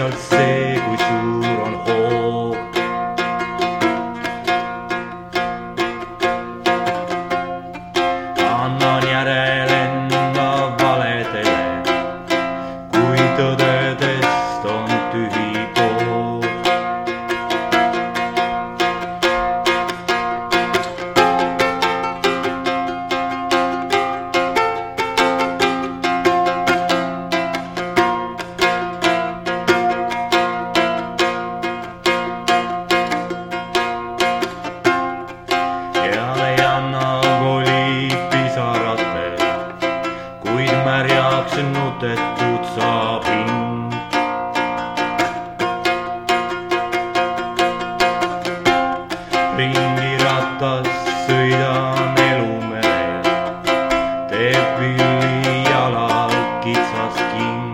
shall say we should on hope. On ogni arelenda valete, muudetud saab hind. ringiratas sõidan elumerel, teeb pilli jalal kitsas king.